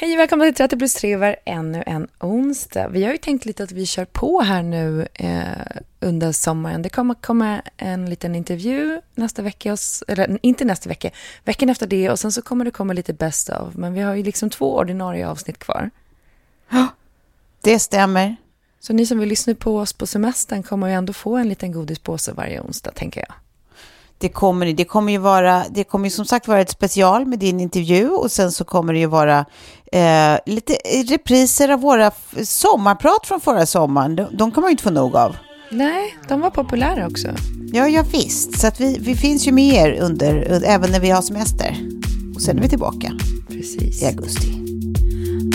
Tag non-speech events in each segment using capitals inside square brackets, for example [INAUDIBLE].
Hej och välkomna till 30 plus 3 var ännu en onsdag. Vi har ju tänkt lite att vi kör på här nu eh, under sommaren. Det kommer komma en liten intervju nästa vecka, eller inte nästa vecka, veckan efter det och sen så kommer det komma lite best of. Men vi har ju liksom två ordinarie avsnitt kvar. Ja, det stämmer. Så ni som vill lyssna på oss på semestern kommer ju ändå få en liten godispåse varje onsdag, tänker jag. Det kommer, det kommer ju vara, det kommer ju som sagt vara ett special med din intervju och sen så kommer det ju vara eh, lite repriser av våra sommarprat från förra sommaren. De, de kommer man ju inte få nog av. Nej, de var populära också. Ja, ja visst. Så att vi, vi finns ju med er under, även när vi har semester. Och sen är vi tillbaka. Precis. I augusti.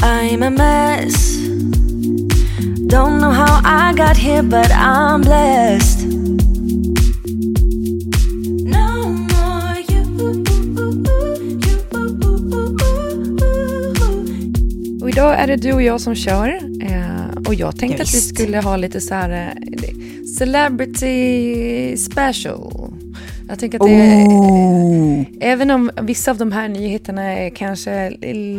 I'm a mess Don't know how I got here but I'm blessed idag är det du och jag som kör. Eh, och jag tänkte ja, att vi skulle ha lite så här eh, celebrity special. Jag tänker att det, oh. även om vissa av de här nyheterna är kanske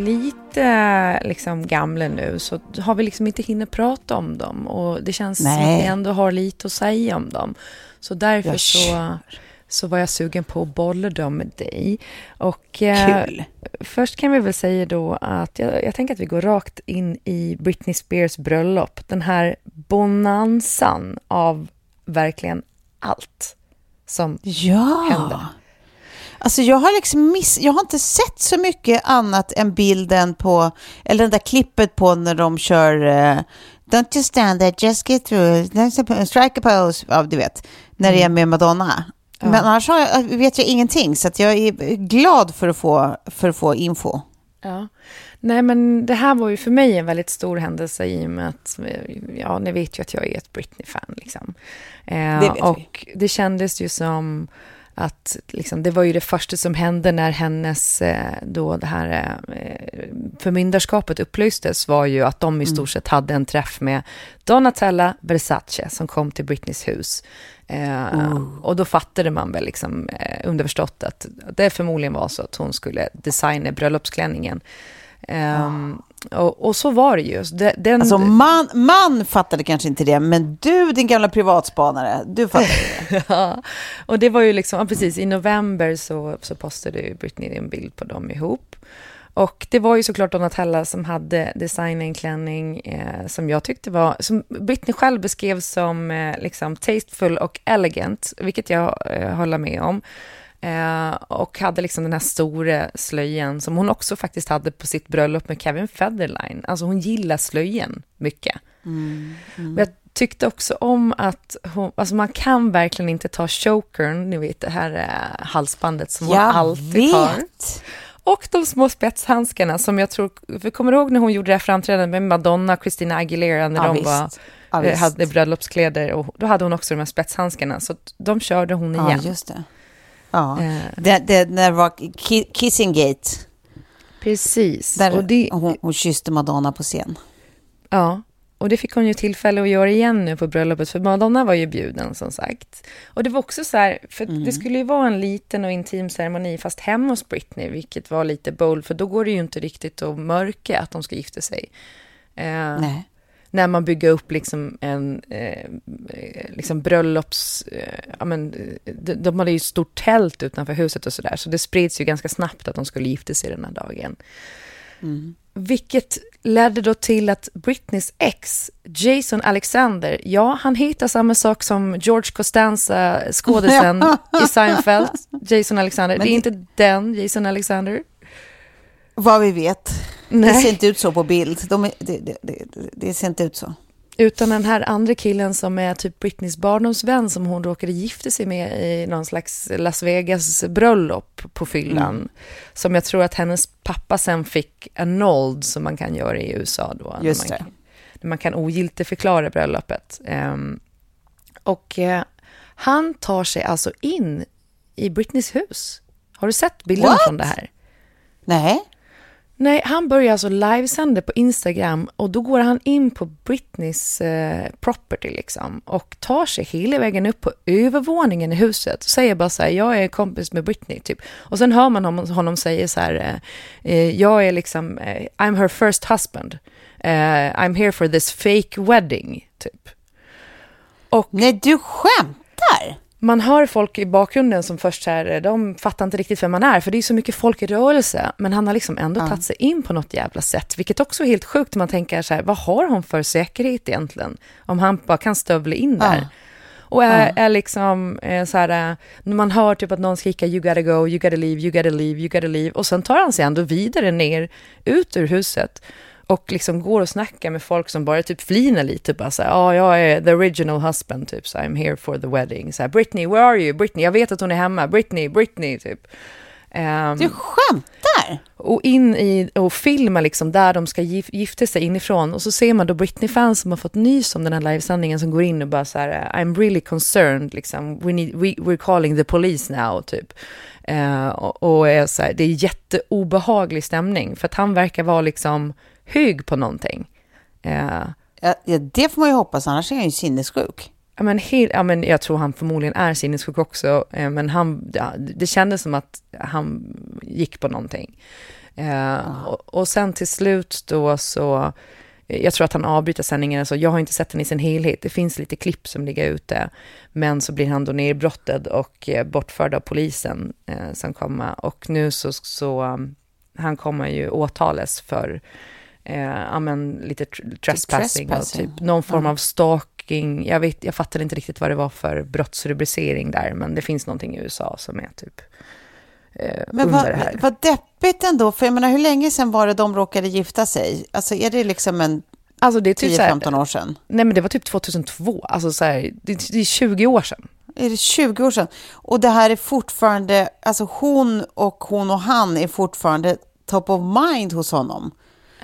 lite liksom gamla nu så har vi liksom inte hinnit prata om dem och det känns Nej. som att vi ändå har lite att säga om dem. Så därför så, så var jag sugen på att bolla dem med dig. Och, eh, först kan vi väl säga då att jag, jag tänker att vi går rakt in i Britney Spears bröllop. Den här bonansan av verkligen allt som ja. hände. Alltså jag har liksom miss, jag har inte sett så mycket annat än bilden på, eller det där klippet på när de kör uh, Don't just stand there, just get through, strike a pose, ja du vet, när det är mm. med Madonna. Ja. Men annars jag, vet jag ingenting, så jag är glad för att få, för att få info. Ja. Nej, men det här var ju för mig en väldigt stor händelse i och med att, ja, ni vet ju att jag är ett Britney-fan. Liksom. Eh, det och vi. det kändes ju som att liksom, det var ju det första som hände när hennes, eh, då det här eh, förmyndarskapet upplöstes, var ju att de i stort mm. sett hade en träff med Donatella Versace som kom till Britneys hus. Eh. Och då fattade man väl liksom eh, underförstått att det förmodligen var så att hon skulle designa bröllopsklänningen. Um, och, och, så var det ju. Den, alltså man, man fattade kanske inte det, men du din gamla privatspanare, du fattade det. [LAUGHS] ja, och det var ju liksom, ja, precis i november så, så postade Britney en bild på dem ihop. Och det var ju såklart Donatella som hade designat en klänning eh, som jag tyckte var, som Britney själv beskrev som eh, liksom tasteful och elegant, vilket jag eh, håller med om. Eh, och hade liksom den här stora slöjan som hon också faktiskt hade på sitt bröllop med Kevin Federline. Alltså hon gillar slöjan mycket. Mm, mm. jag tyckte också om att hon, alltså man kan verkligen inte ta chokern, ni vet det här eh, halsbandet som jag hon alltid vet. har. Och de små spetshandskarna som jag tror, för kommer ihåg när hon gjorde det här framträdandet med Madonna och Christina Aguilera när ja, de var, ja, eh, hade bröllopskläder och då hade hon också de här spetshandskarna så de körde hon igen. Ja, just det. Ja, eh. det, det, när det var Kissing-gate. Precis. Där och det, hon, hon kysste Madonna på scen. Ja, och det fick hon ju tillfälle att göra igen nu på bröllopet, för Madonna var ju bjuden som sagt. Och det var också så här, för mm. det skulle ju vara en liten och intim ceremoni, fast hemma hos Britney, vilket var lite bold, för då går det ju inte riktigt att mörka att de ska gifta sig. Eh, Nej. När man bygger upp liksom en eh, liksom bröllops... Eh, ja, men, de, de hade ju ett stort tält utanför huset och sådär, så det spreds ju ganska snabbt att de skulle gifta sig den här dagen. Mm. Vilket ledde då till att Britneys ex, Jason Alexander, ja, han hittar samma sak som George Costanza, skådisen [LAUGHS] i Seinfeld, Jason Alexander. Men det är inte den Jason Alexander. Vad vi vet. Nej. Det ser inte ut så på bild. De, det, det, det, det ser inte ut så. Utan den här andra killen som är typ Britneys barndomsvän som hon råkade gifta sig med i någon slags Las Vegas-bröllop på fyllan. Mm. Som jag tror att hennes pappa sen fick annulled som man kan göra i USA då. Just när man, när man kan ogiltigförklara bröllopet. Um, och uh, han tar sig alltså in i Britneys hus. Har du sett bilderna från det här? Nej. Nej, han börjar alltså livesända på Instagram och då går han in på Britneys eh, property liksom och tar sig hela vägen upp på övervåningen i huset och säger bara så här, jag är kompis med Britney typ. Och sen hör man honom, honom säga så här, eh, eh jag är liksom, eh, I'm her first husband. Eh, I'm here for this fake wedding, typ. Och, Nej, du skämtar? Man hör folk i bakgrunden som först så här, de fattar inte riktigt vem man är, för det är så mycket folk i rörelse, men han har liksom ändå ja. tagit sig in på något jävla sätt, vilket också är helt sjukt, man tänker så här, vad har hon för säkerhet egentligen, om han bara kan stövla in där? Ja. Och är, ja. är liksom är så här, när man hör typ att någon skriker you gotta go, you gotta leave, you gotta leave, you gotta leave, och sen tar han sig ändå vidare ner, ut ur huset, och liksom går och snackar med folk som bara typ flinar lite, bara så här, ja, jag är the original husband, typ, så I'm here for the wedding. Så här, Britney, where are you? Britney, jag vet att hon är hemma. Britney, Britney, typ. Um, du skämtar? Och in i och filma liksom där de ska gif gifta sig inifrån. Och så ser man då Britney-fans som har fått nys om den här livesändningen som går in och bara så här, I'm really concerned, liksom, we need, we, we're calling the police now, typ. Uh, och, och är så här, det är jätteobehaglig stämning, för att han verkar vara liksom hög på någonting. Uh, ja, det får man ju hoppas, annars är han ju sinnessjuk. Ja, men, helt, ja, men jag tror han förmodligen är sinnessjuk också, eh, men han, ja, det kändes som att han gick på någonting. Eh, och, och, sen till slut då så, jag tror att han avbryter sändningen, alltså, jag har inte sett den i sin helhet, det finns lite klipp som ligger ute, men så blir han då nerbrottad och eh, bortförd av polisen eh, som kommer, och nu så, så um, han kommer ju åtalas för eh, ja, men, lite trespassing, trespassing. och typ någon form ja. av stalking. Jag, vet, jag fattar inte riktigt vad det var för brottsrubricering där, men det finns någonting i USA som är typ eh, men under vad, det här. Vad deppigt ändå, för jag menar hur länge sedan var det de råkade gifta sig? Alltså är det liksom en Alltså det är typ 10-15 år sedan? Nej men det var typ 2002, alltså så här, det, det är 20 år sedan. Är det 20 år sedan? Och det här är fortfarande, alltså hon och hon och han är fortfarande top of mind hos honom.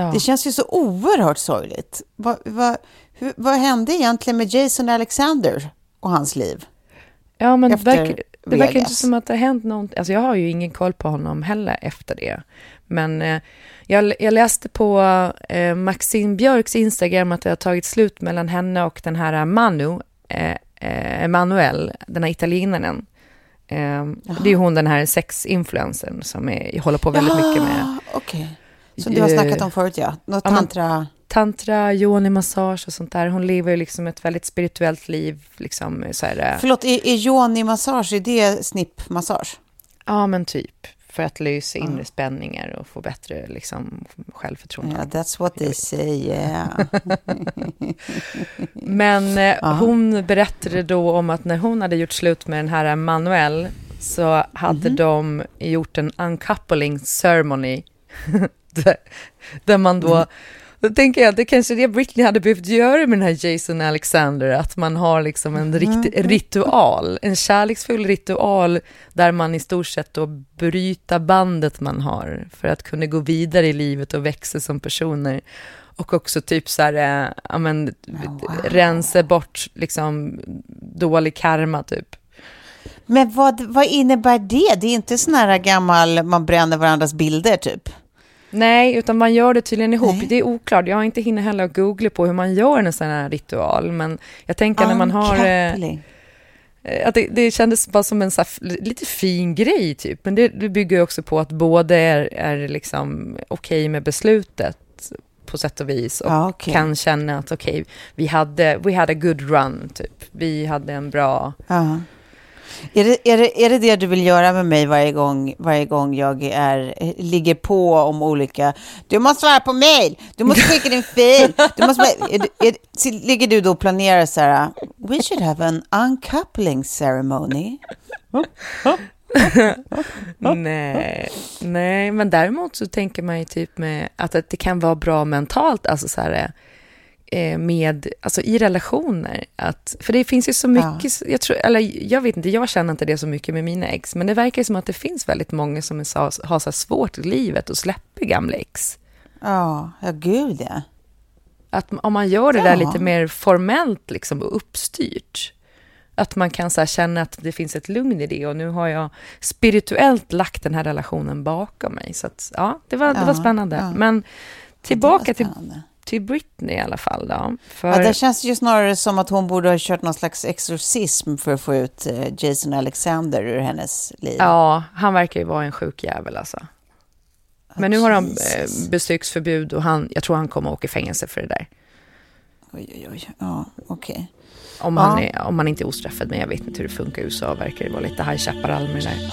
Ja. Det känns ju så oerhört sorgligt. Vad, vad, hur, vad hände egentligen med Jason Alexander och hans liv? Ja, men det verkar, det verkar inte som att det har hänt någonting. Alltså jag har ju ingen koll på honom heller efter det. Men eh, jag, jag, läste på eh, Maxine Björks Instagram att det har tagit slut mellan henne och den här Manu, eh, eh Emanuel, den här italienaren. Eh, det är hon den här sexinfluencern som är, håller på väldigt Jaha, mycket med. Okay. Som du har snackat om förut, ja. Något ja, tantra... Tantra, yoni-massage och sånt där. Hon lever liksom ett väldigt spirituellt liv. Liksom, så här, eh. Förlåt, är, är yoni-massage, är det snippmassage? Ja, men typ. För att lösa inre spänningar och få bättre liksom, självförtroende. Yeah, that's what they say, yeah. [LAUGHS] men eh, hon berättade då om att när hon hade gjort slut med den här Manuel så hade mm -hmm. de gjort en uncoupling ceremony [LAUGHS] där, [LAUGHS] där man då, då tänker jag att det kanske är det Britney hade behövt göra med den här Jason Alexander, att man har liksom en riktig en ritual, en kärleksfull ritual där man i stort sett då bryter bandet man har för att kunna gå vidare i livet och växa som personer. Och också typ så här, äh, ja men, wow. rensa bort liksom dålig karma typ. Men vad, vad innebär det? Det är inte sån här gammal, man bränner varandras bilder typ? Nej, utan man gör det tydligen ihop. Nej. Det är oklart. Jag har inte hinner heller att googla på hur man gör en sån här ritual. Men jag tänker när man har... eh. Eh, Att det, det kändes bara som en så här, lite fin grej, typ. Men det, det bygger också på att båda är, är liksom okej med beslutet på sätt och vis och Ja, okej. kan känna att okej, vi hade we had a good run, typ. Vi hade en bra... Ja. Är det, är, det, är det det du vill göra med mig varje gång, varje gång jag är, ligger på om olika... Du måste svara på mail, du måste skicka din fil. Du måste, är, är, ligger du då och planerar så här, we should have an uncoupling ceremony? Nej, nej, men däremot så tänker man ju typ med att, att det kan vara bra mentalt, alltså så här, med, alltså i relationer. Att, för det finns ju så mycket, jag, tror, eller jag vet inte, jag känner inte det så mycket med mina ex, men det verkar som att det finns väldigt många som är har så svårt i livet och släpper gamla ex. Ja, ja gud ja. Att om man gör det där Ja. lite mer formellt liksom och uppstyrt, att man kan så känna att det finns ett lugn i det och nu har jag spirituellt lagt den här relationen bakom mig. Så att, ja, det var, det var Ja, spännande. ja. Men tillbaka till. Till Britney i alla fall då. För, Ja, det känns ju snarare som att hon borde ha kört någon slags exorcism för att få ut eh, Jason Alexander ur hennes liv. ja, han verkar ju vara en sjuk jävel alltså. Men nu har han eh, besöksförbud och han, jag tror han kommer att åka i fängelse för det där. Oj, oj, oj. Ja, okej. Om, Ja. han, är, om han inte är ostraffad, men jag vet inte hur det funkar i USA. Verkar det vara lite High Chaparral med det där.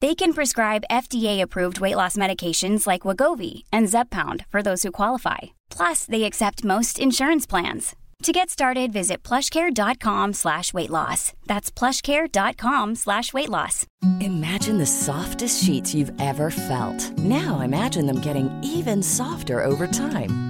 They can prescribe FDA-approved weight loss medications like Wagovi and Zepbound for those who qualify. Plus, they accept most insurance plans. To get started, visit plushcare.com slash weight loss. That's plushcare.com slash weight loss. Imagine the softest sheets you've ever felt. Now imagine them getting even softer over time.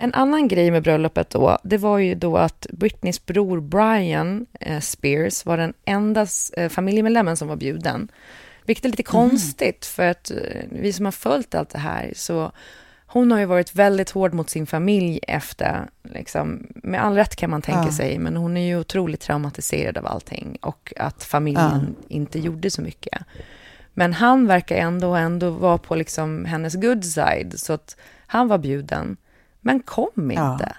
En annan grej med bröllopet då, det var ju då att Britneys bror Brian eh, Spears var den enda eh, familjemedlemmen som var bjuden. Vilket är lite konstigt, för att eh, vi som har följt allt det här, så hon har ju varit väldigt hård mot sin familj efter, liksom, med all rätt kan man tänka Ja. sig, men hon är ju otroligt traumatiserad av allting och att familjen inte gjorde så mycket. Men han verkar ändå, ändå vara på liksom hennes good side, så att han var bjuden, men kom Ja. inte.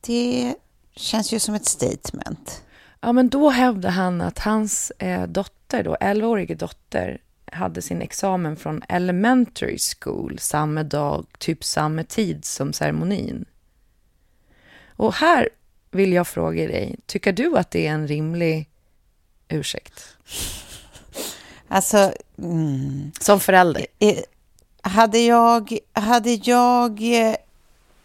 Det känns ju som ett statement. Ja, men då hävdade han att hans eh, dotter, då, 11-årige dotter, hade sin examen från elementary school samma dag, typ samma tid som ceremonin. Och här vill jag fråga dig, tycker du att det är en rimlig ursäkt? [LAUGHS] Alltså, mm, Som förälder? eh, hade jag, hade jag,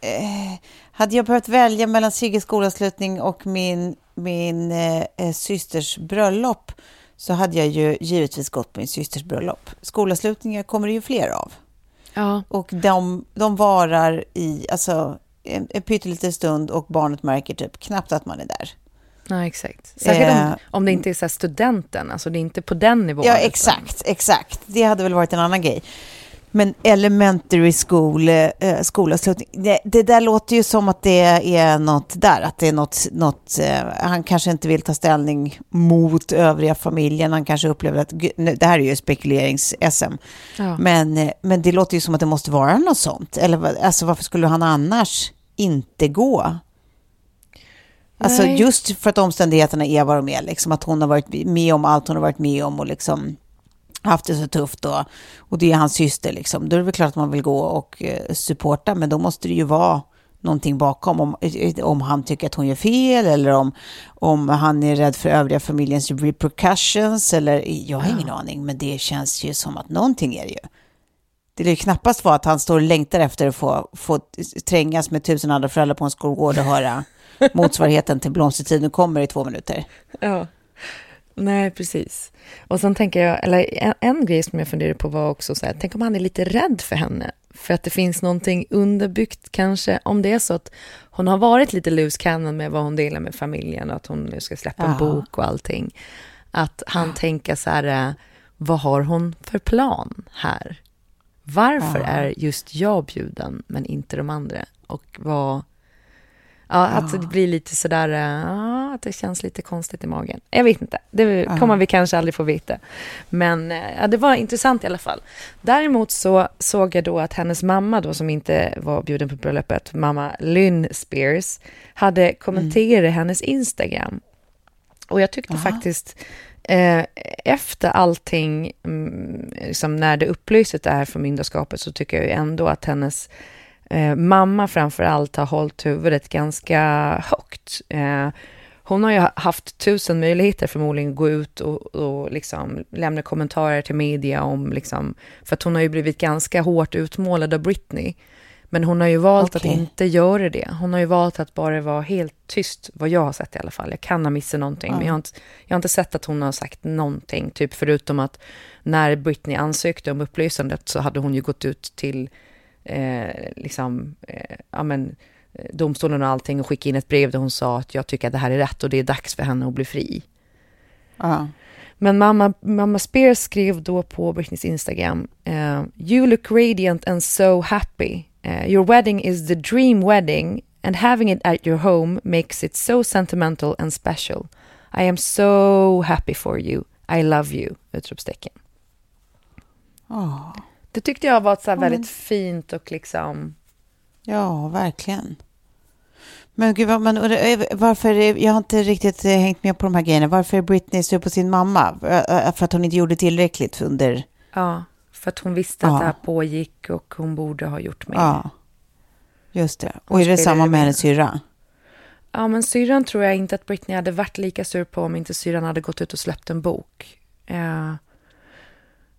eh, hade jag behövt välja mellan Sigges skolavslutning och min, min eh, eh, systers bröllop så hade jag ju givetvis gått på min systers bröllop. Skolavslutningar kommer det ju fler av. Ja. Och de, de varar i alltså, en, en pytteliten stund och barnet märker typ knappt att man är där. Ja, exakt. Särskilt Eh, om, om det inte är så studenten, alltså det är inte på den nivån. Ja, utan- exakt, exakt. Det hade väl varit en annan grej. Men elementary school, eh, skolavslutning, det, det där låter ju som att det är något där, att det är något, något eh, han kanske inte vill ta ställning mot övriga familjen, han kanske upplever att, nu, det här är ju spekulerings-SM, Ja. men, eh, men det låter ju som att det måste vara något sånt, eller alltså varför skulle han annars inte gå? Alltså Nej. just för att omständigheterna är vad de är, liksom att hon har varit med om allt hon har varit med om och liksom haft det så tufft och, och det är hans syster liksom. Då är det väl klart att man vill gå och eh, supporta, men då måste det ju vara någonting bakom om, om han tycker att hon gör fel eller om, om han är rädd för övriga familjens repercussions eller jag har ingen aning, men det känns ju som att någonting är det ju. Det lär ju knappast vara att han står och längtar efter att få, få trängas med tusen andra föräldrar på en skolgård och höra [LAUGHS] motsvarigheten till blomstertiden kommer i två minuter. Ja. Nej, precis. Och sen tänker jag, eller en, en grej som jag funderade på var också så här, tänk om han är lite rädd för henne. För att det finns någonting underbyggt kanske, om det är så att hon har varit lite loose cannon med vad hon delar med familjen och att hon nu ska släppa en Ja. bok och allting. Att han tänker så här, eh, vad har hon för plan här? Varför Ja. är just jag bjuden men inte de andra? Och vad... Ja, att det blir lite sådär, ja, att det känns lite konstigt i magen. Jag vet inte, det kommer vi kanske aldrig få veta. Men ja, det var intressant i alla fall. Däremot så såg jag då att hennes mamma då, som inte var bjuden på bröllopet, mamma Lynn Spears, hade kommenterat hennes Instagram. Och jag tyckte faktiskt, eh, efter allting, mm, liksom när det upplystes det här förmyndarskapet, så tycker jag ju ändå att hennes eh, mamma framför allt har hållit huvudet ganska högt. Eh, hon har ju haft tusen möjligheter förmodligen att gå ut och, och liksom lämna kommentarer till media om, liksom, för att hon har ju blivit ganska hårt utmålad av Britney. Men hon har ju valt Okej. att inte göra det. Hon har ju valt att bara vara helt tyst, vad jag har sett i alla fall. Jag kan ha missat någonting, men jag har, inte, jag har inte sett att hon har sagt någonting, typ förutom att när Britney ansökte om upplysandet så hade hon ju gått ut till eh, liksom, eh, ja men, eh, domstolen och allting och skickat in ett brev där hon sa att jag tycker att det här är rätt och det är dags för henne att bli fri. Ja. Men mamma, mamma Spears skrev då på Britneys Instagram, eh, You look radiant and so happy. Eh, your wedding is the dream wedding and having it at your home makes it so sentimental and special. I am so happy for you. I love you! Utropstecken. Ja. Det tyckte jag var så men- väldigt fint och liksom... Ja, verkligen. Men gud, och det- varför, är- jag har inte riktigt eh, hängt med på de här grejerna. Varför är Britney sur på sin mamma? För att hon inte gjorde tillräckligt under... Ja, för att hon visste att Ja. det här pågick och hon borde ha gjort mer. Ja, just det. Och Hon är det samma med. hennes syrra? Ja, men syrran tror jag inte att Britney hade varit lika sur på om inte syrran hade gått ut och släppt en bok. Eh,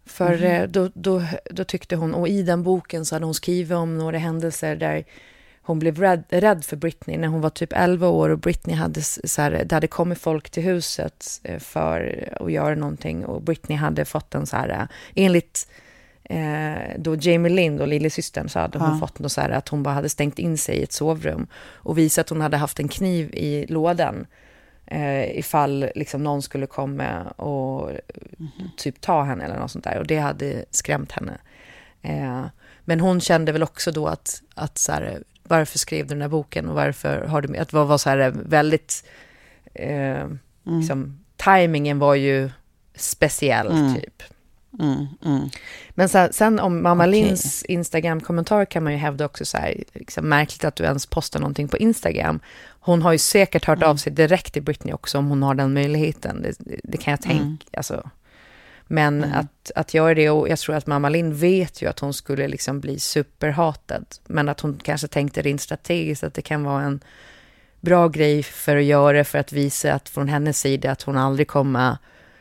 för eh, då, då, då tyckte hon, och i den boken så hade hon skrivit om några händelser där hon blev rädd, rädd för Britney. När hon var typ 11 år och Britney hade, så här, det hade kommit folk till huset eh, för att göra någonting. Och Britney hade fått en så här, eh, enligt eh, då Jamie Lind och lillasystern så hade hon Ja. fått något så här att hon bara hade stängt in sig i ett sovrum och visat att hon hade haft en kniv i lådan eh, ifall liksom någon skulle komma och typ ta henne eller något sånt där och det hade skrämt henne. Eh, men hon kände väl också då att, att så här, varför skrev du den här boken och varför har du, att det var så här väldigt, eh, liksom, tajmingen var ju speciell Mm. typ. Mm, mm. Men sen, sen om mamma Okej. Linds Instagram-kommentar kan man ju hävda också så här, liksom, märkligt att du ens postar någonting på Instagram. Hon har ju säkert hört Mm. av sig direkt till Britney också om hon har den möjligheten. Det, det kan jag tänka. Mm. Alltså. Men att, att göra det, och jag tror att mamma Lind vet ju att hon skulle liksom bli superhatad. Men att hon kanske tänkte rent strategiskt att det kan vara en bra grej för att göra för att visa att från hennes sida att hon aldrig kommer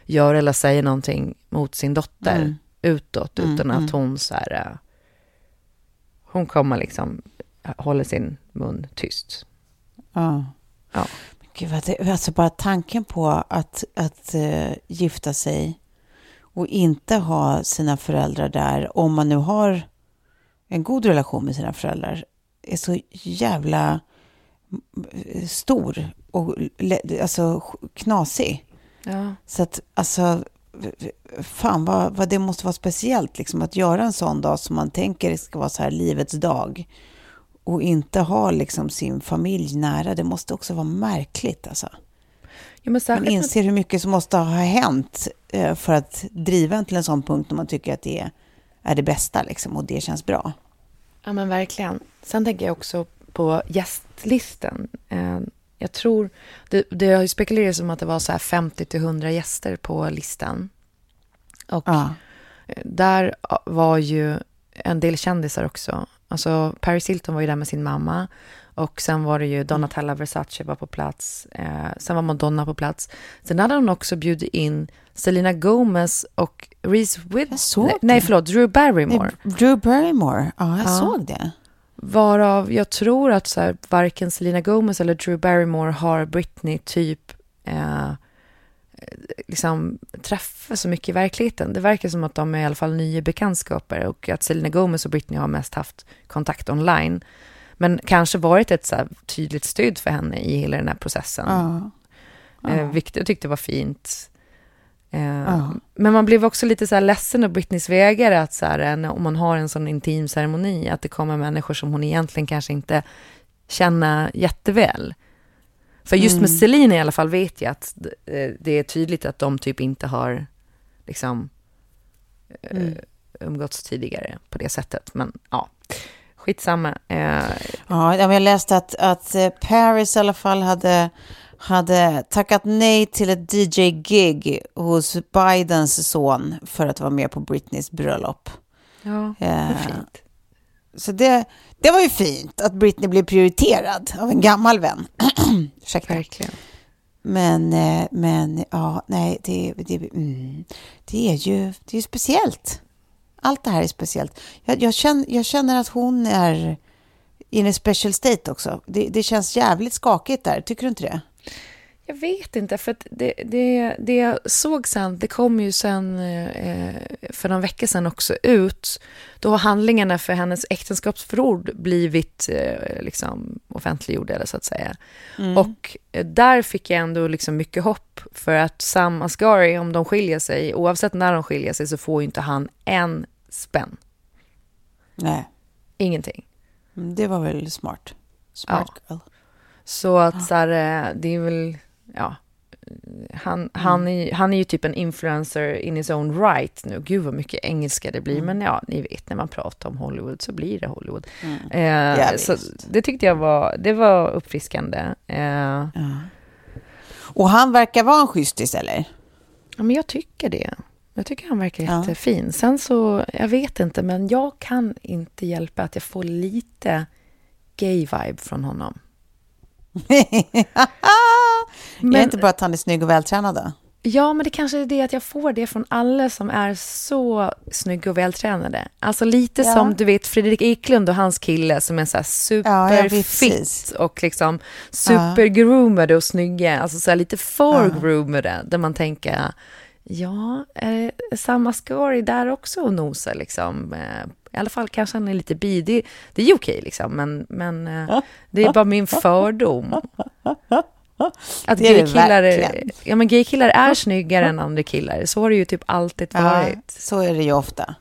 göra eller säga någonting mot sin dotter Mm. utåt Mm, utan mm. att hon så här, äh, hon kommer liksom hålla sin mun tyst. Ja. Ja. Men Gud, vad det, alltså bara tanken på att, att eh, gifta sig och inte ha sina föräldrar där, om man nu har en god relation med sina föräldrar, är så jävla stor och alltså, knasig. Ja. Så att, alltså, fan vad, vad det måste vara speciellt liksom, att göra en sån dag som man tänker ska vara så här livets dag och inte ha liksom sin familj nära. Det måste också vara märkligt alltså. Ja, men man inser hur mycket som måste ha hänt eh, för att driva en till en sån punkt när man tycker att det är det bästa liksom, och det känns bra. Ja, men verkligen. Sen tänker jag också på gästlisten. Eh, jag tror, det, det har ju spekulerats om att det var så här 50 till 100 gäster på listan. Och ja. där var ju en del kändisar också. Alltså Paris Hilton var ju där med sin mamma. Och sen var det ju Donatella Versace var på plats. Eh, sen var Madonna på plats. Sen hade hon också bjudit in Selena Gomez och Reese Witherspoon. Nej, förlåt, Drew Barrymore. Nej, Drew Barrymore, ja, jag ja. såg det. Varav jag tror att så här, varken Selena Gomez eller Drew Barrymore har Britney typ eh, liksom träffat så mycket i verkligheten. Det verkar som att de är i alla fall nya bekantskaper och att Selena Gomez och Britney har mest haft kontakt online. Men kanske varit ett så tydligt stöd för henne i hela den här processen. Ja. Eh, ja. vilket jag tyckte var fint. Eh, ja. Men man blev också lite så här ledsen av Britneys vägar att så här, om man har en sån intim ceremoni, att det kommer människor som hon egentligen kanske inte känner jätteväl. För just med mm. Celine i alla fall vet jag att eh, det är tydligt att de typ inte har liksom mm. umgåtts tidigare på det sättet. Men ja, skitsamma. Ja, jag läste att, att Paris i alla fall hade hade tackat nej till ett DJ-gig hos Bidens son för att vara med på Britneys bröllop. Ja, är fint. Så det, det var ju fint att Britney blev prioriterad av en gammal vän. [CLEARS THROAT] Ursäkta. Verkligen. Men, eh, men ja, nej, det, det, mm, det är ju det är speciellt. Allt det här är speciellt. Jag, jag, känner, jag känner att hon är i en special state också. Det, det känns jävligt skakigt där, tycker du inte det? Jag vet inte, för det, det, det jag såg sen, det kom ju sen eh, för någon vecka sedan också ut. Då har handlingarna för hennes äktenskapsförord blivit eh, liksom offentliggjorda, så att säga. Mm. Och eh, där fick jag ändå liksom mycket hopp, för att Sam Asghari, om de skiljer sig, oavsett när de skiljer sig, så får ju inte han en spänn. Nej. Ingenting. Mm, det var väl smart. Smart ja. girl. Så att så här, eh, det är väl ja, han, mm. han, är, han är ju typ en influencer in his own right nu. Gud vad mycket engelska det blir. Mm. Men ja, ni vet när man pratar om Hollywood så blir det Hollywood. Mm. Eh, så det tyckte jag var, det var uppfriskande. Eh, ja. Och han verkar vara en schystis eller? Ja, men jag tycker det. Jag tycker han verkar ja. jättefin. Sen så, jag vet inte, men jag kan inte hjälpa att jag får lite gay-vibe från honom. [LAUGHS] men, är inte bara att han är snygg och vältränad då? Ja, men det kanske är det att jag får det från alla som är så snygga och vältränade. Alltså lite ja. som du vet Fredrik Eklund och hans kille som är så här superfit ja, och liksom supergroomade och snygga. Alltså så lite för ja. där man tänker ja, är det samma story där också och nosa liksom eh, i alla fall kanske han är lite bi. Det, är okej liksom, men, men eh, det är bara min fördom. Att gaykillar är, ja, men gaykillar är snyggare än andra killar. Så har det ju typ alltid varit. Ja, så är det ju ofta.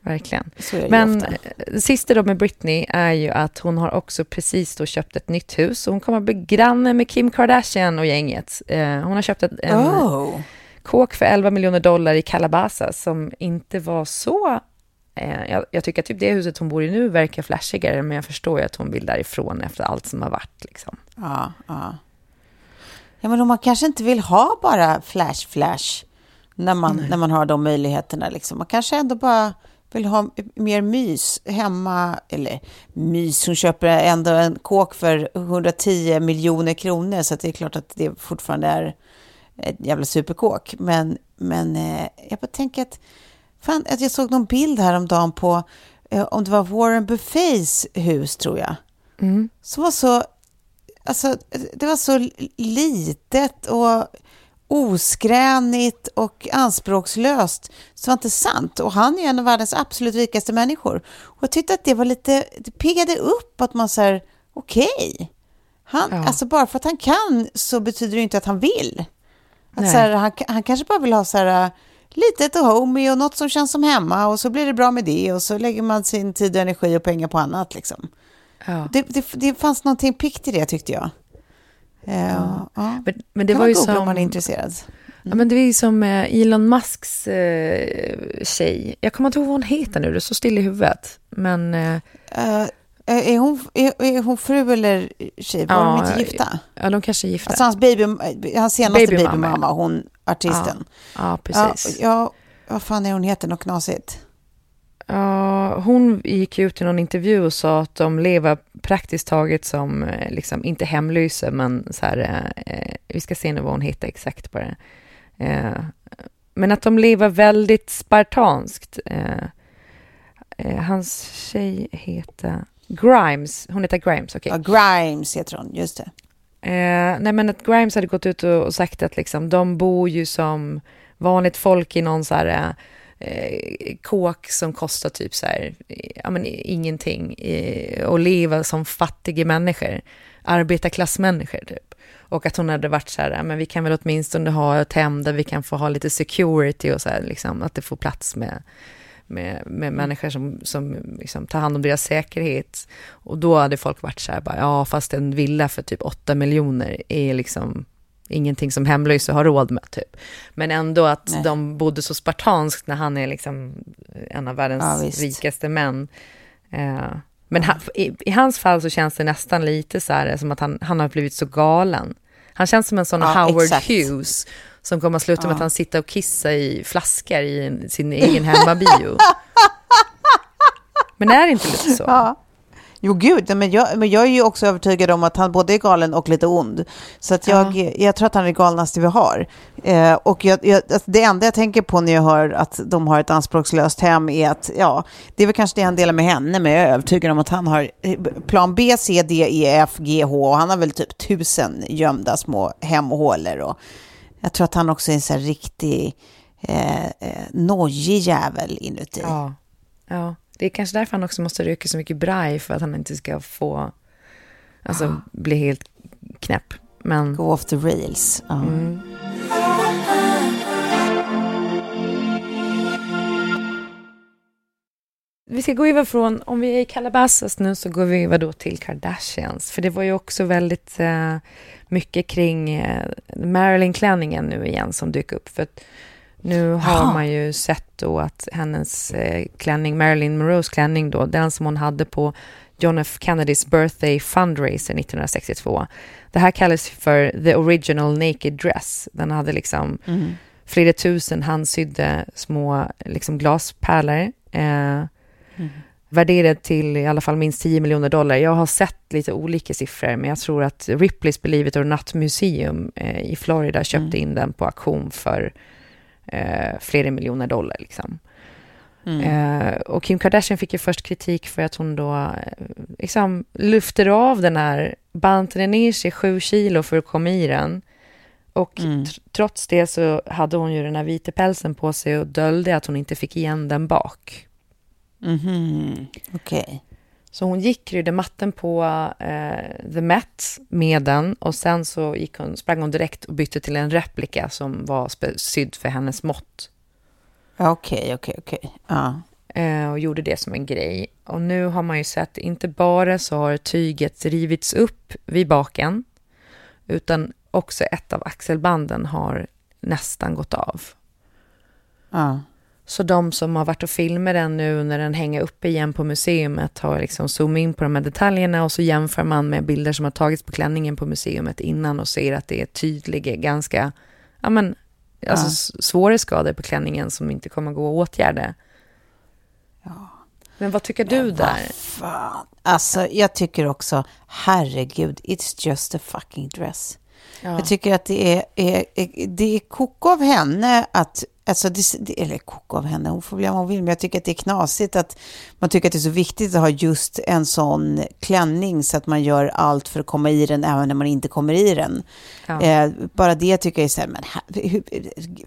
Verkligen. Men ofta. det sista då med Britney är ju att hon har också precis då köpt ett nytt hus. Hon kommer att bli granne med Kim Kardashian och gänget. Eh, hon har köpt en oh. kåk för 11 miljoner dollar i Calabasas som inte var så Eh, jag, jag, tycker att typ det huset hon bor i nu verkar flashigare, men jag förstår ju att hon vill därifrån efter allt som har varit. Liksom. Ja, ja. ja, men man kanske inte vill ha bara flash-flash när man, när man har de möjligheterna. Liksom. Man kanske ändå bara vill ha mer mys hemma. Eller mys, hon köper ändå en kåk för 110 miljoner kronor, så det är klart att det fortfarande är ett jävla superkåk. Men, men eh, jag bara tänker att Fan, att jag såg någon bild häromdagen på, eh, om det var Warren Buffets hus tror jag. Mm. Som var så, alltså det var så litet och oskränigt och anspråkslöst. Så det var inte sant. Och han är en av världens absolut rikaste människor. Och jag tyckte att det var lite, det piggade upp att man säger okej, okay, Han, Ja. Alltså bara för att han kan så betyder det inte att han vill. Att så här, han, han kanske bara vill ha så här, litet och homey och något som känns som hemma och så blir det bra med det och så lägger man sin tid och energi och pengar på annat. Liksom. Ja. Det, det, det fanns någonting pikt i det tyckte jag. Eh, ja. Men, men det kan var ju som... om man är intresserad. Ja, men det är ju som eh, Elon Musks eh, tjej. Jag kommer inte ihåg vad hon heter nu, det är så still i huvudet. Men eh, Eh, är, hon, är, är hon fru eller tjej? Var Ja, de inte gifta? ja, de kanske är gifta. Alltså hans, baby, hans senaste Babymamma, babymamma, ja. hon artisten. ja, Ja, precis. ja, vad fan är hon heter? Något knasigt. Ja, hon gick ut i någon intervju och sa att de lever praktiskt taget som, eh, liksom, inte hemlösa, men så här, eh, vi ska se nu vad hon heter exakt på det. Eh, men att de lever väldigt spartanskt. Eh, eh, hans tjej heter Grimes, hon heter Grimes, okej. Ja, Grimes heter hon, just det. Eh, nej men att Grimes hade gått ut och, och sagt att liksom, de bor ju som vanligt folk i någon så här eh, kåk som kostar typ så här, ja men ingenting eh, och leva som fattiga människor, arbetarklassmänniskor typ. Och att hon hade varit så här, men vi kan väl åtminstone ha ett hem där vi kan få ha lite security och så här, liksom, att det får plats med, med, med människor som, som liksom tar hand om deras säkerhet. Och då hade folk varit så här, bara, ja fast en villa för typ 8 miljoner är liksom ingenting som hemlösa har råd med typ. Men ändå att Nej. de bodde så spartanskt när han är liksom en av världens Ja, rikaste män. Eh, men han, i, i hans fall så känns det nästan lite så här som att han, han har blivit så galen. Han känns som en sån Ja, Howard exakt. Hughes som kommer att sluta med Ja. att han sitter och kissar i flaskor i sin egen hemmabio. Men är det inte lite så? Ja. Jo, gud, men jag, men jag är ju också övertygad om att han både är galen och lite ond. Så att jag, jag tror att han är galnaste vi har. Eh, och jag, jag, alltså, det enda jag tänker på när jag hör att de har ett anspråkslöst hem är att, ja, det är väl kanske det han delar med henne, men jag är övertygad om att han har eh, plan B, C, D, E, F, G, H och han har väl typ tusen gömda små hemhålor. Och jag tror att han också är en sån här riktig eh, eh, nojig jävel inuti. Ja. ja. Det är kanske därför han också måste röka så mycket braj för att han inte ska få, alltså bli helt knäpp. Men Go off the rails. Ja. mm. vi ska gå över från, om vi är i Calabasas nu så går vi över då till Kardashians. För det var ju också väldigt eh, mycket kring eh, Marilyn-klänningen nu igen som dök upp. För nu har Jaha. man ju sett då att hennes eh, klänning, Marilyn Monroes klänning då, den som hon hade på John F Kennedys birthday fundraiser 1962. Det här kallas för the original naked dress. Den hade liksom Mm. flera tusen handsydda små liksom glaspärlor. Eh, Värderad till i alla fall minst 10 miljoner dollar. Jag har sett lite olika siffror, men jag tror att Ripley's Believe It or Not Museum eh, i Florida köpte in den på auktion för eh, flera miljoner dollar. Liksom. Eh, och Kim Kardashian fick ju först kritik för att hon då eh, liksom lyfter av den här, bantade ner sig sju kilo för att komma i den. Och tr- trots det så hade hon ju den här vita pälsen på sig och döljde att hon inte fick igen den bak. Mhm. Okej. Så hon gick rydde matten på eh, The Met med den och sen så gick hon, sprang hon direkt och bytte till en replika som var spe- sydd för hennes mått. Okej, okej, okej. Eh, och gjorde det som en grej. Och nu har man ju sett, inte bara så har tyget rivits upp vid baken, utan också ett av axelbanden har nästan gått av. Ja. Så de som har varit och filmat den nu när den hänger uppe igen på museet har liksom zoomat in på de här detaljerna och så jämför man med bilder som har tagits på klänningen på museet innan och ser att det är tydliga, ganska, ja men, alltså s- svåra skador på klänningen som inte kommer gå att åtgärda. Men vad tycker du där? Fan. Alltså, jag tycker också, herregud, it's just a fucking dress. Ja. Jag tycker att det är, är, är, det är koko av henne att, alltså det, det- eller koko av henne, hon får väl göra vad hon vill, men jag tycker att det är knasigt att man tycker att det är så viktigt att ha just en sån klänning så att man gör allt för att komma i den även när man inte kommer i den. Ja. Eh, bara det tycker jag är så här, men hur,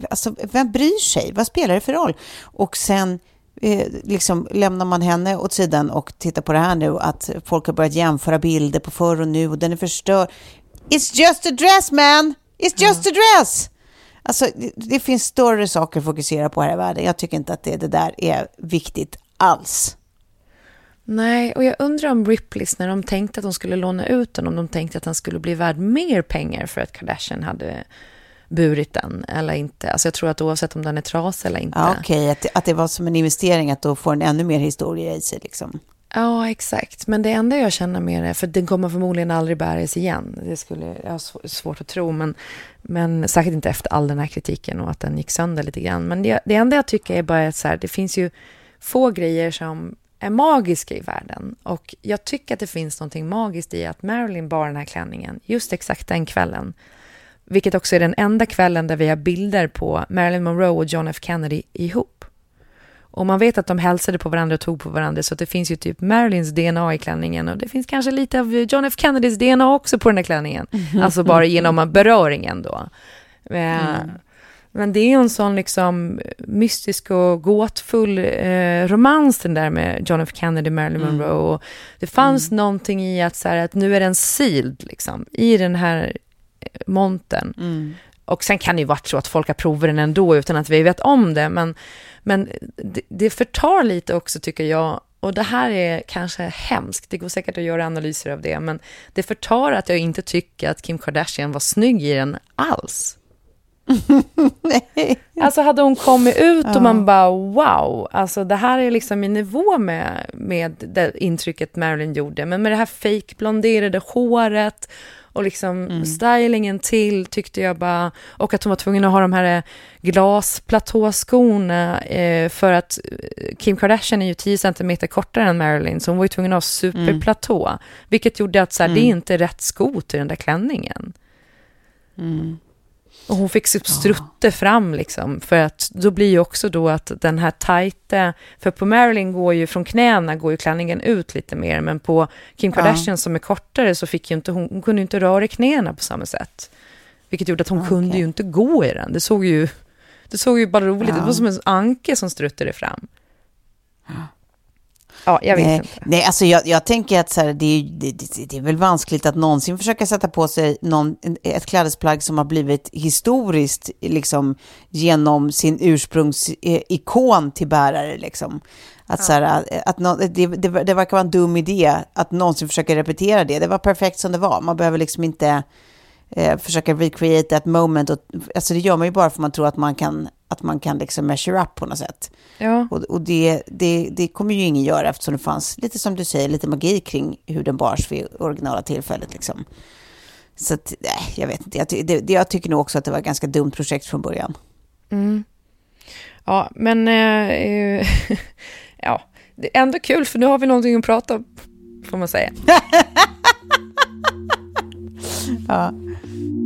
alltså, vem bryr sig? Vad spelar det för roll? Och sen eh, liksom, lämnar man henne åt sidan och tittar på det här nu, att folk har börjat jämföra bilder på förr och nu och den är förstörd. It's just a dress man! It's just a dress! Alltså, det, det finns större saker att fokusera på här i världen. Jag tycker inte att det, det där är viktigt alls. Nej, och jag undrar om Ripleys, när de tänkte att de skulle låna ut den, om de tänkte att den skulle bli värd mer pengar för att Kardashian hade burit den eller inte. Alltså jag tror att oavsett om den är trasig eller inte. Ja, Okej, okay. att, att det var som en investering, att då får den ännu mer historia i sig. Liksom. Ja, exakt. Men det enda jag känner med det, för den kommer förmodligen aldrig bäras igen. Det skulle jag ha svårt att tro, men, men särskilt inte efter all den här kritiken och att den gick sönder lite grann. Men det, det enda jag tycker är bara att så här, det finns ju få grejer som är magiska i världen. Och jag tycker att det finns någonting magiskt i att Marilyn bar den här klänningen just exakt den kvällen. Vilket också är den enda kvällen där vi har bilder på Marilyn Monroe och John F Kennedy ihop. Och man vet att de hälsade på varandra och tog på varandra så det finns ju typ Marilyns DNA i klänningen och det finns kanske lite av John F Kennedys DNA också på den här klänningen. Mm. Alltså bara genom [LAUGHS] beröringen då. Mm. Men det är ju en sån liksom mystisk och gåtfull eh, romans den där med John F Kennedy, Marilyn mm. Monroe. Och det fanns mm. någonting i att, så här, att nu är den sealed liksom, i den här eh, montern. Mm. Och sen kan det ju varit så att folk har provat den ändå utan att vi vet om det. Men, men det, det förtar lite också tycker jag. Och det här är kanske hemskt, det går säkert att göra analyser av det, men det förtar att jag inte tycker att Kim Kardashian var snygg i den alls. [LAUGHS] Alltså hade hon kommit ut och man bara wow, alltså det här är liksom i nivå med, med det intrycket Marilyn gjorde. Men med det här fake blonderade håret och liksom mm. stylingen till tyckte jag bara, och att hon var tvungen att ha de här glasplatåskorna eh, för att eh, Kim Kardashian är ju 10 cm kortare än Marilyn, så hon var ju tvungen att ha superplatå, mm. vilket gjorde att så här, mm. det är inte rätt sko till den där klänningen. Mm. Och hon fick strutte ja. fram liksom, för att då blir ju också då att den här tajta, för på Marilyn går ju från knäna går ju klänningen ut lite mer, men på Kim Kardashian ja. som är kortare så fick ju inte hon, hon kunde inte röra knäna på samma sätt. Vilket gjorde att hon okay. kunde ju inte gå i den. Det såg ju, det såg ju bara roligt ja. Det var som en anke som struttade fram. Ja, jag vet nej, inte. Nej, alltså jag, jag tänker att så här, det, är, det, det, det, är väl vanskligt att någonsin försöka sätta på sig någon, ett klädesplagg som har blivit historiskt liksom, genom sin ursprungsikon till bärare. Liksom. Att, ja. så här, att no, det, det, det verkar vara en dum idé att någonsin försöka repetera det. Det var perfekt som det var. Man behöver liksom inte eh, försöka recreate that moment. Och, alltså det gör man ju bara för att man tror att man kan, att man kan liksom measure up på något sätt. Ja. Och, och det, det, det kommer ju ingen göra eftersom det fanns, lite som du säger, lite magi kring hur den bars vid originala tillfället. Liksom. Så att, nej, jag vet inte. Jag, det, jag tycker nog också att det var ett ganska dumt projekt från början. Mm. Ja, men äh, [LAUGHS] ja, det är ändå kul för nu har vi någonting att prata om, får man säga. [LAUGHS] ja.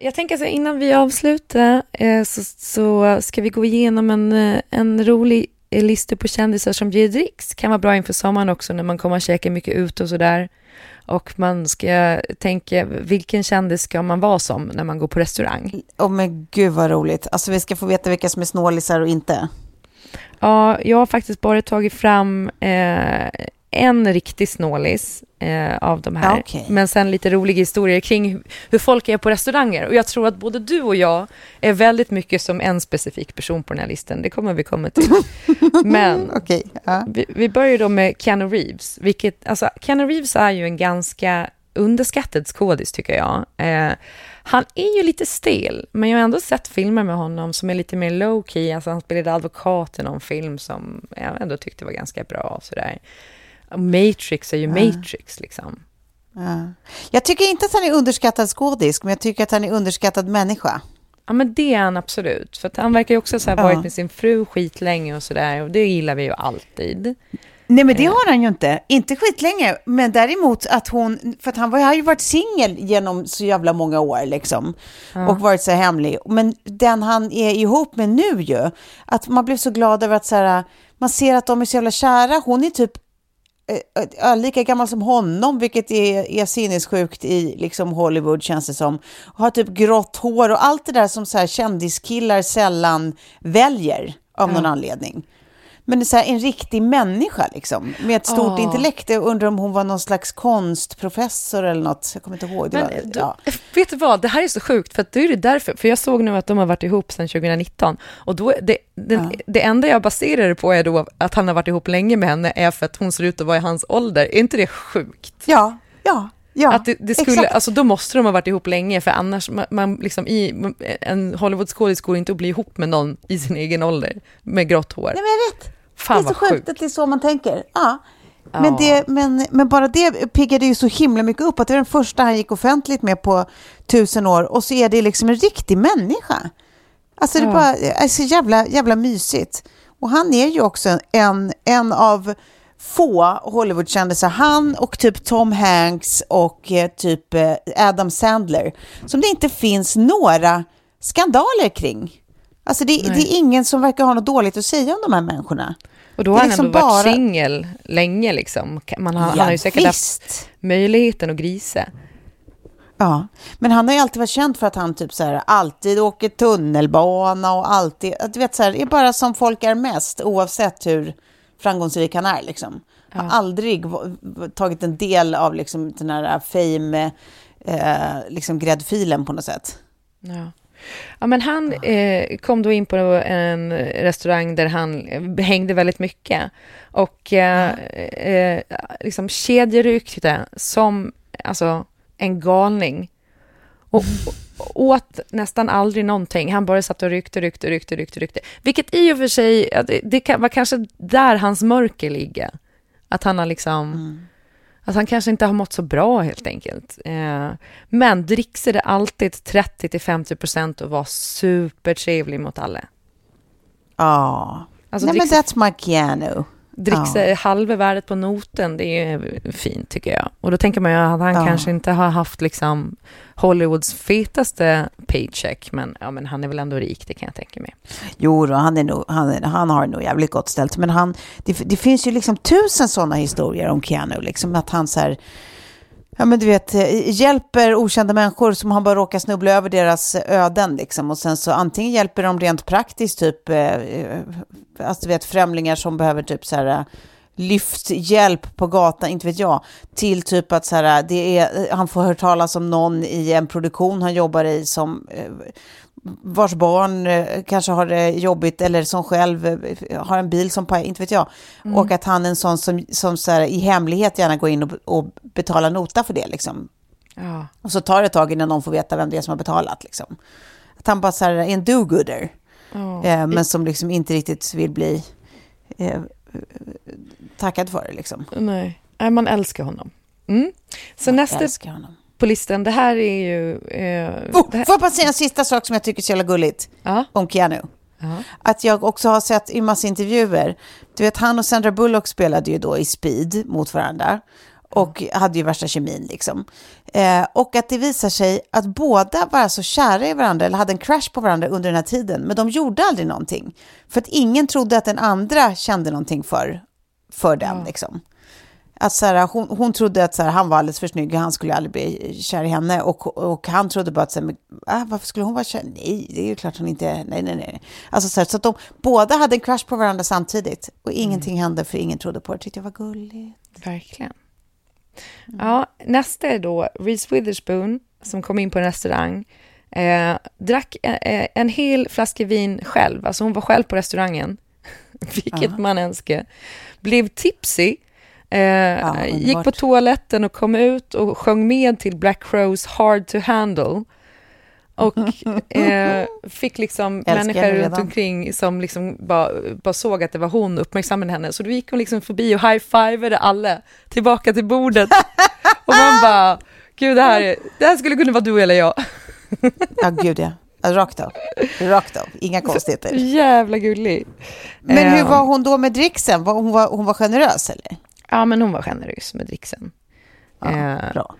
Jag tänker så innan vi avslutar eh, så, så ska vi gå igenom en, eh, en rolig eh, lista på kändisar som ger dricks. Kan vara bra inför sommaren också när man kommer att käka mycket ut och sådär. Och man ska tänka, vilken kändis ska man vara som när man går på restaurang? Åh oh, men gud vad roligt. Alltså vi ska få veta vilka som är snålisar och inte. Ja, jag har faktiskt bara tagit fram eh, en riktig snålis eh, av de här. Okay. Men sen lite roliga historier kring hur folk är på restauranger. Och jag tror att både du och jag är väldigt mycket som en specifik person på den här listan. Det kommer vi komma till. [LAUGHS] Men okay. ja. vi, vi börjar då med Keanu Reeves. Vilket, alltså, Keanu Reeves är ju en ganska underskattad skådis tycker jag. Eh, han är ju lite stel, men jag har ändå sett filmer med honom som är lite mer low key. Alltså han spelade advokat i någon film som jag ändå tyckte var ganska bra. Sådär. Matrix är ju. Matrix liksom. Ja. Jag tycker inte att han är underskattad skådis, men jag tycker att han är underskattad människa. Ja, men det är han absolut. För han verkar ju också ha ja. varit med sin fru skitlänge och sådär. Och det gillar vi ju alltid. Nej, men det eh. har han ju inte. Inte skitlänge, men däremot att hon... För att han har ju varit singel genom så jävla många år liksom. Ja. Och varit så hemlig. Men den han är ihop med nu ju, att man blev så glad över att så här, man ser att de är så jävla kära. Hon är typ lika gammal som honom, vilket är, är sinnessjukt i liksom Hollywood känns det som. Har typ grått hår och allt det där som så här kändiskillar sällan väljer av någon anledning. Men så här, en riktig människa liksom, med ett stort oh. intellekt. Jag undrar om hon var någon slags konstprofessor eller något. Jag kommer inte ihåg. Men, var, du, ja. Vet du vad, det här är så sjukt, för att det är därför. För jag såg nu att de har varit ihop sedan 2019. Och då, det, det, ja. det enda jag baserar det på är då att han har varit ihop länge med henne, är för att hon ser ut att vara i hans ålder. Är inte det sjukt? Ja, ja. Ja, att det, det skulle, alltså då måste de ha varit ihop länge, för annars, man, man liksom i, en Hollywoodskådis går inte att bli ihop med någon i sin egen ålder med grått hår. Nej, men jag vet. Fan det är så sjukt, att det är så man tänker. Ja. Men, ja. det, men, men bara det piggade ju så himla mycket upp, att det är den första han gick offentligt med på tusen år, och så är det liksom en riktig människa. Alltså det är bara är så jävla, jävla mysigt. Och han är ju också en, en av få Hollywoodkändisar, han och typ Tom Hanks och eh, typ eh, Adam Sandler, som det inte finns några skandaler kring. Alltså det, det, är ingen som verkar ha något dåligt att säga om de här människorna. Och då har han liksom ändå varit bara... singel länge liksom. Man har, ja, han har ju säkert visst. haft möjligheten att grisa. Ja, men han har ju alltid varit känd för att han typ så här, alltid åker tunnelbana och alltid, du vet så här, är bara som folk är mest oavsett hur framgångsrik han är liksom. Ja. Har aldrig tagit en del av liksom den här fame, eh, liksom gräddfilen på något sätt. Ja. Ja, men han eh, kom då in på en restaurang där han hängde väldigt mycket. Och eh, eh, liksom kedjerykte som alltså, en galning. Och, och åt nästan aldrig någonting. Han bara satt och ryckte, ryckte, ryckte, ryckte, ryckte. Vilket i och för sig, det, det var kanske där hans mörker ligger. Att han har liksom... Mm att han kanske inte har mått så bra helt enkelt. Eh, men dricksade alltid 30-50 procent och var supertrevlig mot alla. Ja, alltså, nej men that's my piano. Dricksa ja. halva värdet på noten, det är fint tycker jag. Och då tänker man ju att han ja. kanske inte har haft liksom Hollywoods fetaste paycheck, men, ja, men han är väl ändå rik, det kan jag tänka mig. Jo, då, han, är nog, han, han har nog jävligt gott ställt, men han, det, det finns ju liksom tusen sådana historier om Keanu, liksom att han så här, ja men du vet, eh, hjälper okända människor som han bara råkar snubbla över deras öden liksom. Och sen så antingen hjälper de rent praktiskt, typ, eh, eh alltså du vet främlingar som behöver typ så här eh, lyft hjälp på gatan, inte vet jag, till typ att så här, det är, han får höra talas om någon i en produktion han jobbar i som eh, vars barn eh, kanske har det jobbigt eller som själv eh, har en bil som pajar, inte vet jag. Mm. Och att han är en sån som, som så här, i hemlighet gärna går in och, och betalar nota för det. Liksom. Ja. Och så tar det ett tag innan någon får veta vem det är som har betalat. Liksom. Att han bara så här, är en do-gooder. Ja. Eh, men som liksom inte riktigt vill bli eh, tackad för det. Liksom. Nej. Nej, man älskar honom. Mm. Så man nästa, älskar honom på listan. Det här är ju... Eh, oh, här... Får jag bara säga en sista sak som jag tycker är så jävla gulligt uh. om Keanu? Uh. Att jag också har sett i massa intervjuer, du vet han och Sandra Bullock spelade ju då i Speed mot varandra och hade ju värsta kemin liksom. Eh, och att det visar sig att båda var så kära i varandra eller hade en crash på varandra under den här tiden, men de gjorde aldrig någonting. För att ingen trodde att den andra kände någonting för, för den liksom att så här, hon, hon trodde att så här, han var alldeles för snygg och han skulle aldrig bli kär i henne. Och, och han trodde bara att, så här, men, äh, varför skulle hon vara kär? Nej, det är ju klart hon inte, nej, nej, nej. Alltså så, här, så att de båda hade en crush på varandra samtidigt. Och mm. ingenting mm. hände för ingen trodde på det. tyckte jag var gulligt. Verkligen. Mm. Ja, nästa är då Reese Witherspoon som kom in på en restaurang. Eh, drack en, eh, en hel flaska vin själv, alltså hon var själv på restaurangen, [LAUGHS] vilket uh. man önskar. Blev tipsy Eh, ja, gick på toaletten och kom ut och sjöng med till Black Crows Hard to Handle. Och [LAUGHS] eh, fick liksom människor runt omkring som liksom bara, bara såg att det var hon, uppmärksammade henne. Så då gick hon liksom förbi och high-fivade alla tillbaka till bordet. [LAUGHS] och man bara, gud det här, det här skulle kunna vara du eller jag. ja, gud ja. Rakt av. Rakt av. Inga konstigheter. Jävla gullig. Men hur var hon då med dricksen? Hon var, hon var generös eller? Ja, men hon var generös med dricksen. Ja, eh, bra.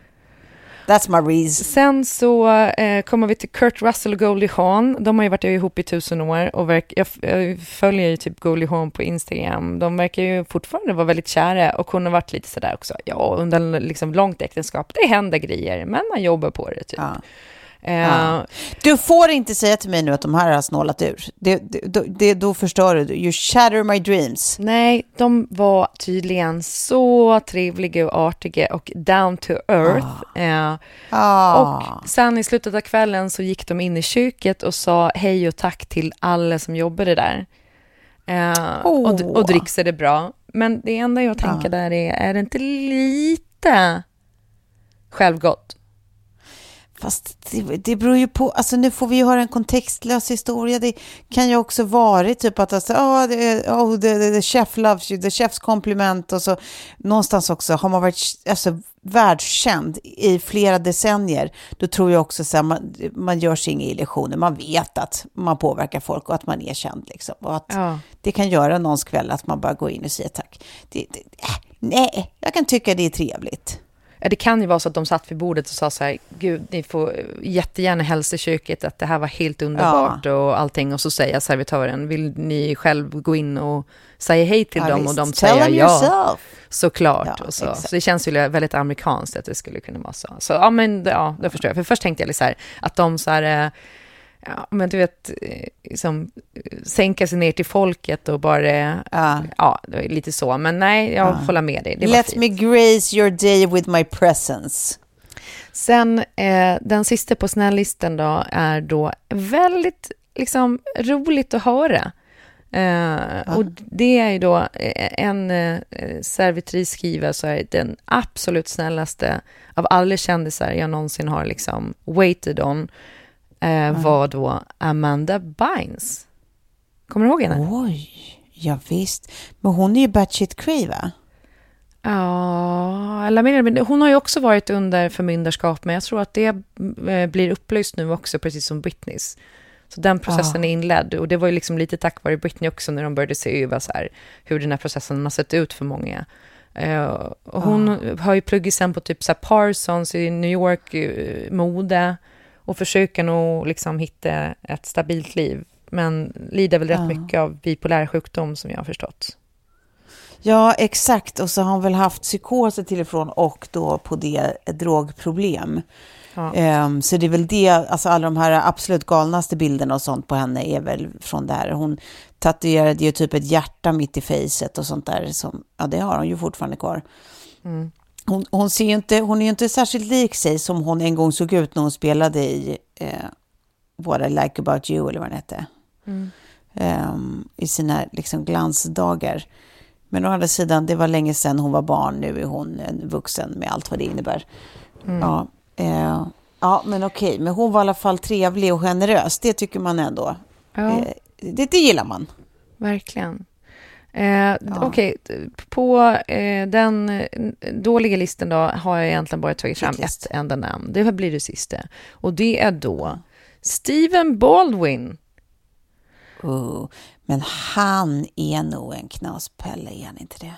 That's my reason. Sen så eh, kommer vi till Kurt Russell och Goldie Hawn. De har ju varit ihop i tusen år och verk, jag, jag följer ju typ Goldie Hawn på Instagram. De verkar ju fortfarande vara väldigt kära och hon har varit lite sådär också. Ja, under liksom långt äktenskap, det händer grejer, men man jobbar på det typ. Ja. Ja. Du får inte säga till mig nu att de här har snålat ur. Det, det, det, då förstör du. You shatter my dreams. Nej, de var tydligen så trevliga och artiga och down to earth. Ah. Eh, ah. Och sen i slutet av kvällen så gick de in i köket och sa hej och tack till alla som jobbade där. Eh, oh. och, och dricksade bra. Men det enda jag tänker ah. där är, är det inte lite självgott? Fast det, det beror ju på, alltså nu får vi ju höra en kontextlös historia. Det kan ju också vara typ att alltså, oh, the, oh, the, the, the chef loves you, the chefs kompliment och så någonstans också har man varit alltså, världskänd i flera decennier, då tror jag också att man, man gör sig inga illusioner. Man vet att man påverkar folk och att man är känd. Liksom. Och att ja. det kan göra någons kväll att man bara går in och säger tack. Det, det, äh, nej, jag kan tycka det är trevligt. Det kan ju vara så att de satt vid bordet och sa så här, gud, ni får jättegärna hälsa köket att det här var helt underbart ja. och allting. Och så säger servitören, vill ni själv gå in och säga hej till ja, dem? Visst. Och de Tell säger ja, yourself. såklart. Ja, och så. så det känns ju väldigt amerikanskt att det skulle kunna vara så. Så ja, men ja, det förstår jag. För först tänkte jag så här, att de så här, eh, ja, men du vet, liksom, sänka sig ner till folket och bara, ja, ja lite så. Men nej, jag ja. håller med dig. Let me grace your day with my presence. Sen eh, den sista på snällistan då är då väldigt liksom, roligt att höra. Eh. Och det är ju då eh, en eh, servitris skriver så är den absolut snällaste av alla kändisar jag någonsin har liksom waited on eh, var då Amanda Bynes. Kommer du ihåg henne? Oj, ja, visst. Men hon är ju batshit cray, va? Ja, eller mer Hon har ju också varit under förmyndarskap, men jag tror att det eh, blir upplyst nu också, precis som Britneys. Så den processen ja. är inledd och det var ju liksom lite tack vare Britney också när de började se över så här, hur den här processen har sett ut för många. Uh, och hon ja. har ju pluggat sen på typ så Parsons i New York, uh, mode och försöker nog liksom hitta ett stabilt liv, men lider väl rätt mycket av bipolär sjukdom som jag har förstått. Ja, exakt. Och så har hon väl haft psykoser till och från och då på det drogproblem. Ja. Um, så det är väl det, alltså alla de här absolut galnaste bilderna och sånt på henne är väl från där. Hon tatuerade ju typ ett hjärta mitt i fejset och sånt där. Som, ja, det har hon ju fortfarande kvar. Mm. Hon, hon, ser inte, hon är inte särskilt lik sig som hon en gång såg ut när hon spelade i eh, What I Like About You, eller vad den hette. Mm. Um, I sina liksom, glansdagar. Men å andra sidan, det var länge sedan hon var barn. Nu är hon en vuxen med allt vad det innebär. Mm. Ja, eh, ja, men okej. Men hon var i alla fall trevlig och generös. Det tycker man ändå. Ja. Eh, det, det gillar man. Verkligen. Eh, ja. Okej, okay. på eh, den dåliga listan då har jag egentligen bara tagit fram ett enda namn. Det blir det sista. Och det är då Steven Baldwin. Oh, men han är nog en knaspelle, är han inte det?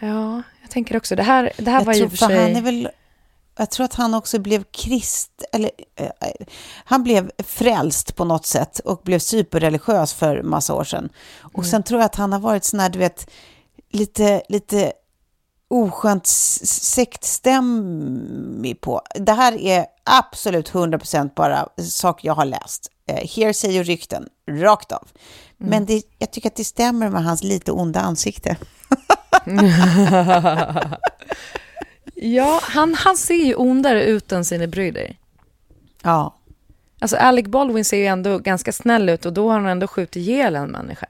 Ja, jag tänker också. Det här, det här jag var ju för sig... Han är väl, jag tror att han också blev krist... Eller, eh, han blev frälst på något sätt och blev superreligiös för massa år sedan. Och mm. sen tror jag att han har varit sån här, du vet, lite, lite oskönt sektstämmig på. Det här är absolut 100% bara saker jag har läst. Eh, hearsay och rykten, rakt av. Mm. Men det, jag tycker att det stämmer med hans lite onda ansikte. [LAUGHS] [LAUGHS] ja, han, han ser ju ondare ut än sina bröder. Ja. Alltså Alec Baldwin ser ju ändå ganska snäll ut och då har han ändå skjutit ihjäl en människa.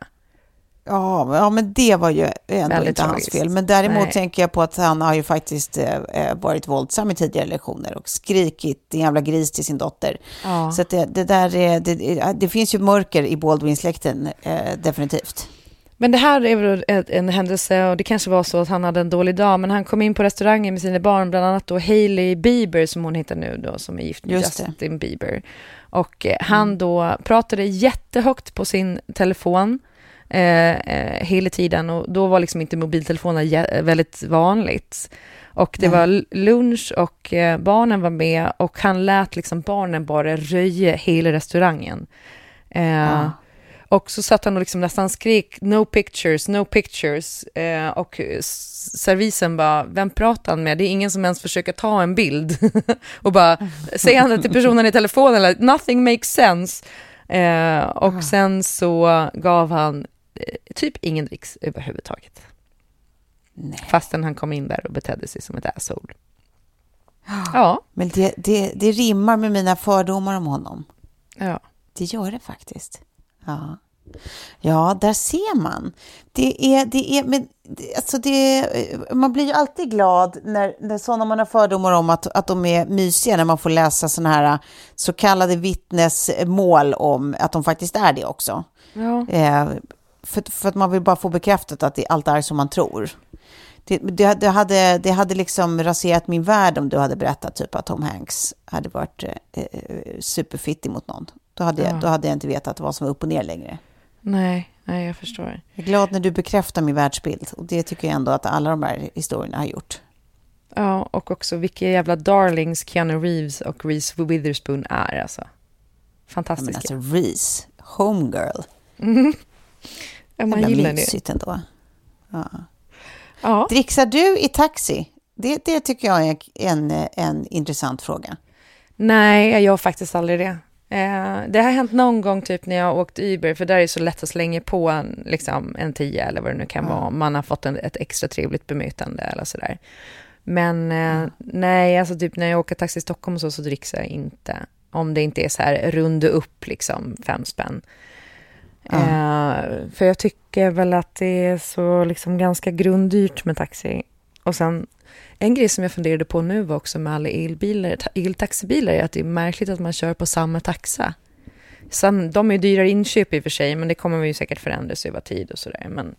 Ja, ja, men det var ju ändå Väldigt inte hans fel. Men däremot Nej. tänker jag på att han har ju faktiskt eh, eh, varit våldsam i tidigare lektioner och skrikit en jävla gris till sin dotter. Ja. Så det, det, där är, det, det, finns ju mörker i Baldwin-släkten, eh, definitivt. Men det här är väl en händelse och det kanske var så att han hade en dålig dag, men han kom in på restaurangen med sina barn, bland annat då Hailey Bieber som hon heter nu då, som är gift med Just Justin det. Bieber. Och eh, han mm. då pratade jättehögt på sin telefon Eh, eh, hela tiden och då var liksom inte mobiltelefoner väldigt vanligt. Och det Nej. var lunch och eh, barnen var med och han lät liksom barnen bara röja hela restaurangen. Eh, ah. Och så satt han och liksom nästan skrek no pictures, no pictures. Eh, och servisen bara, vem pratar han med? Det är ingen som ens försöker ta en bild. [LAUGHS] och bara, säger han det till personen i telefonen, eller nothing makes sense. Eh, och ah. sen så gav han typ ingen dricks överhuvudtaget. Nej. Fastän han kom in där och betedde sig som ett asshole. Ja. Men det, det, det rimmar med mina fördomar om honom. Ja. Det gör det faktiskt. Ja. Ja, där ser man. Det är, det är, men, alltså det, man blir ju alltid glad när, när sådana man har fördomar om att, att de är mysiga, när man får läsa sådana här så kallade vittnesmål om att de faktiskt är det också. Ja. Eh, för, för att man vill bara få bekräftat att det, allt är som man tror. Det, det, det, hade, det hade liksom raserat min värld om du hade berättat typ att Tom Hanks hade varit eh, eh superfittig mot någon. Då hade, ja. jag, då hade jag inte vetat vad som var upp och ner längre. Nej, nej, jag förstår. Jag är glad när du bekräftar min världsbild. Och det tycker jag ändå att alla de här historierna har gjort. Ja, och också vilka jävla darlings Keanu Reeves och Reese Witherspoon är alltså. Fantastiska. Ja, men alltså Reese, homegirl. Mm. Ja, man gillar det. ändå. Ja. Ja. Dricksar du i taxi? Det, det tycker jag är en, en intressant fråga. Nej, jag gör faktiskt aldrig det. Eh, det har hänt någon gång typ när jag har åkt Uber, för där är det så lätt att slänga på en, liksom, en tia eller vad det nu kan ja. vara. Man har fått en, ett extra trevligt bemötande eller sådär. Men eh, nej, alltså typ när jag åker taxi i Stockholm och så, så dricks jag inte. Om det inte är så här runda upp liksom fem spänn. Ja. Uh, för jag tycker väl att det är så liksom ganska grunddyrt med taxi. Och sen en grej som jag funderade på nu var också med alla elbilar, eltaxibilar är att det är märkligt att man kör på samma taxa. Sen, de är dyrare inköp i och för sig, men det kommer ju säkert förändras över tid och sådär. Men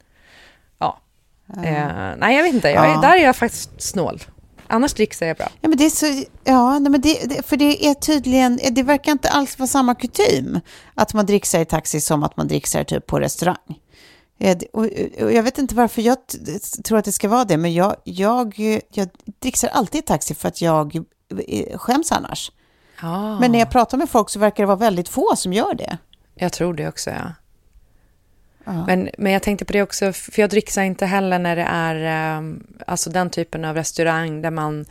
ja. ja. Uh, nej, jag vet inte. Jag, ja. Där är jag faktiskt snål. Annars dricks jag bra. Ja, men det är så, ja men det, för det är tydligen, det verkar inte alls vara samma kutym att man dricksar i taxi som att man dricksar typ på restaurang. Eh, jag vet inte varför jag tror att det ska vara det, men jag, jag, jag dricksar alltid i taxi för att jag eh, skäms annars. Ah. Men när jag pratar med folk så verkar det vara väldigt få som gör det. Jag tror det också, ja. Men, men jag tänkte på det också, för jag dricksar inte heller när det är um, alltså den typen av restaurang där man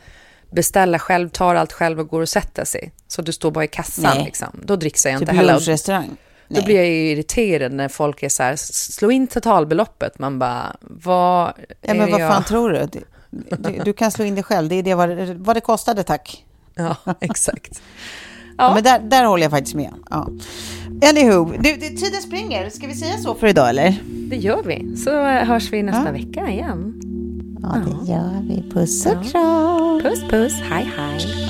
beställer själv, tar allt själv och går och sätter sig. Så du står bara i kassan Nej. liksom. Då dricksar jag Typ inte heller. lunchrestaurang. Då blir jag ju irriterad när folk är så här, slå in totalbeloppet. Man bara, vad Ja, men vad jag? fan tror du? Du, du? du kan slå in det själv. Det är det vad, vad det kostade, tack. [LAUGHS] Ja, exakt. Ja. Men där, där håller jag faktiskt med. Ja. Anywho, du, det, tiden springer. Ska vi säga så för idag eller? Det gör vi. Så hörs vi nästa Ja. vecka igen. Ja, det gör vi. Puss och kram. Puss, puss. Hej, hej.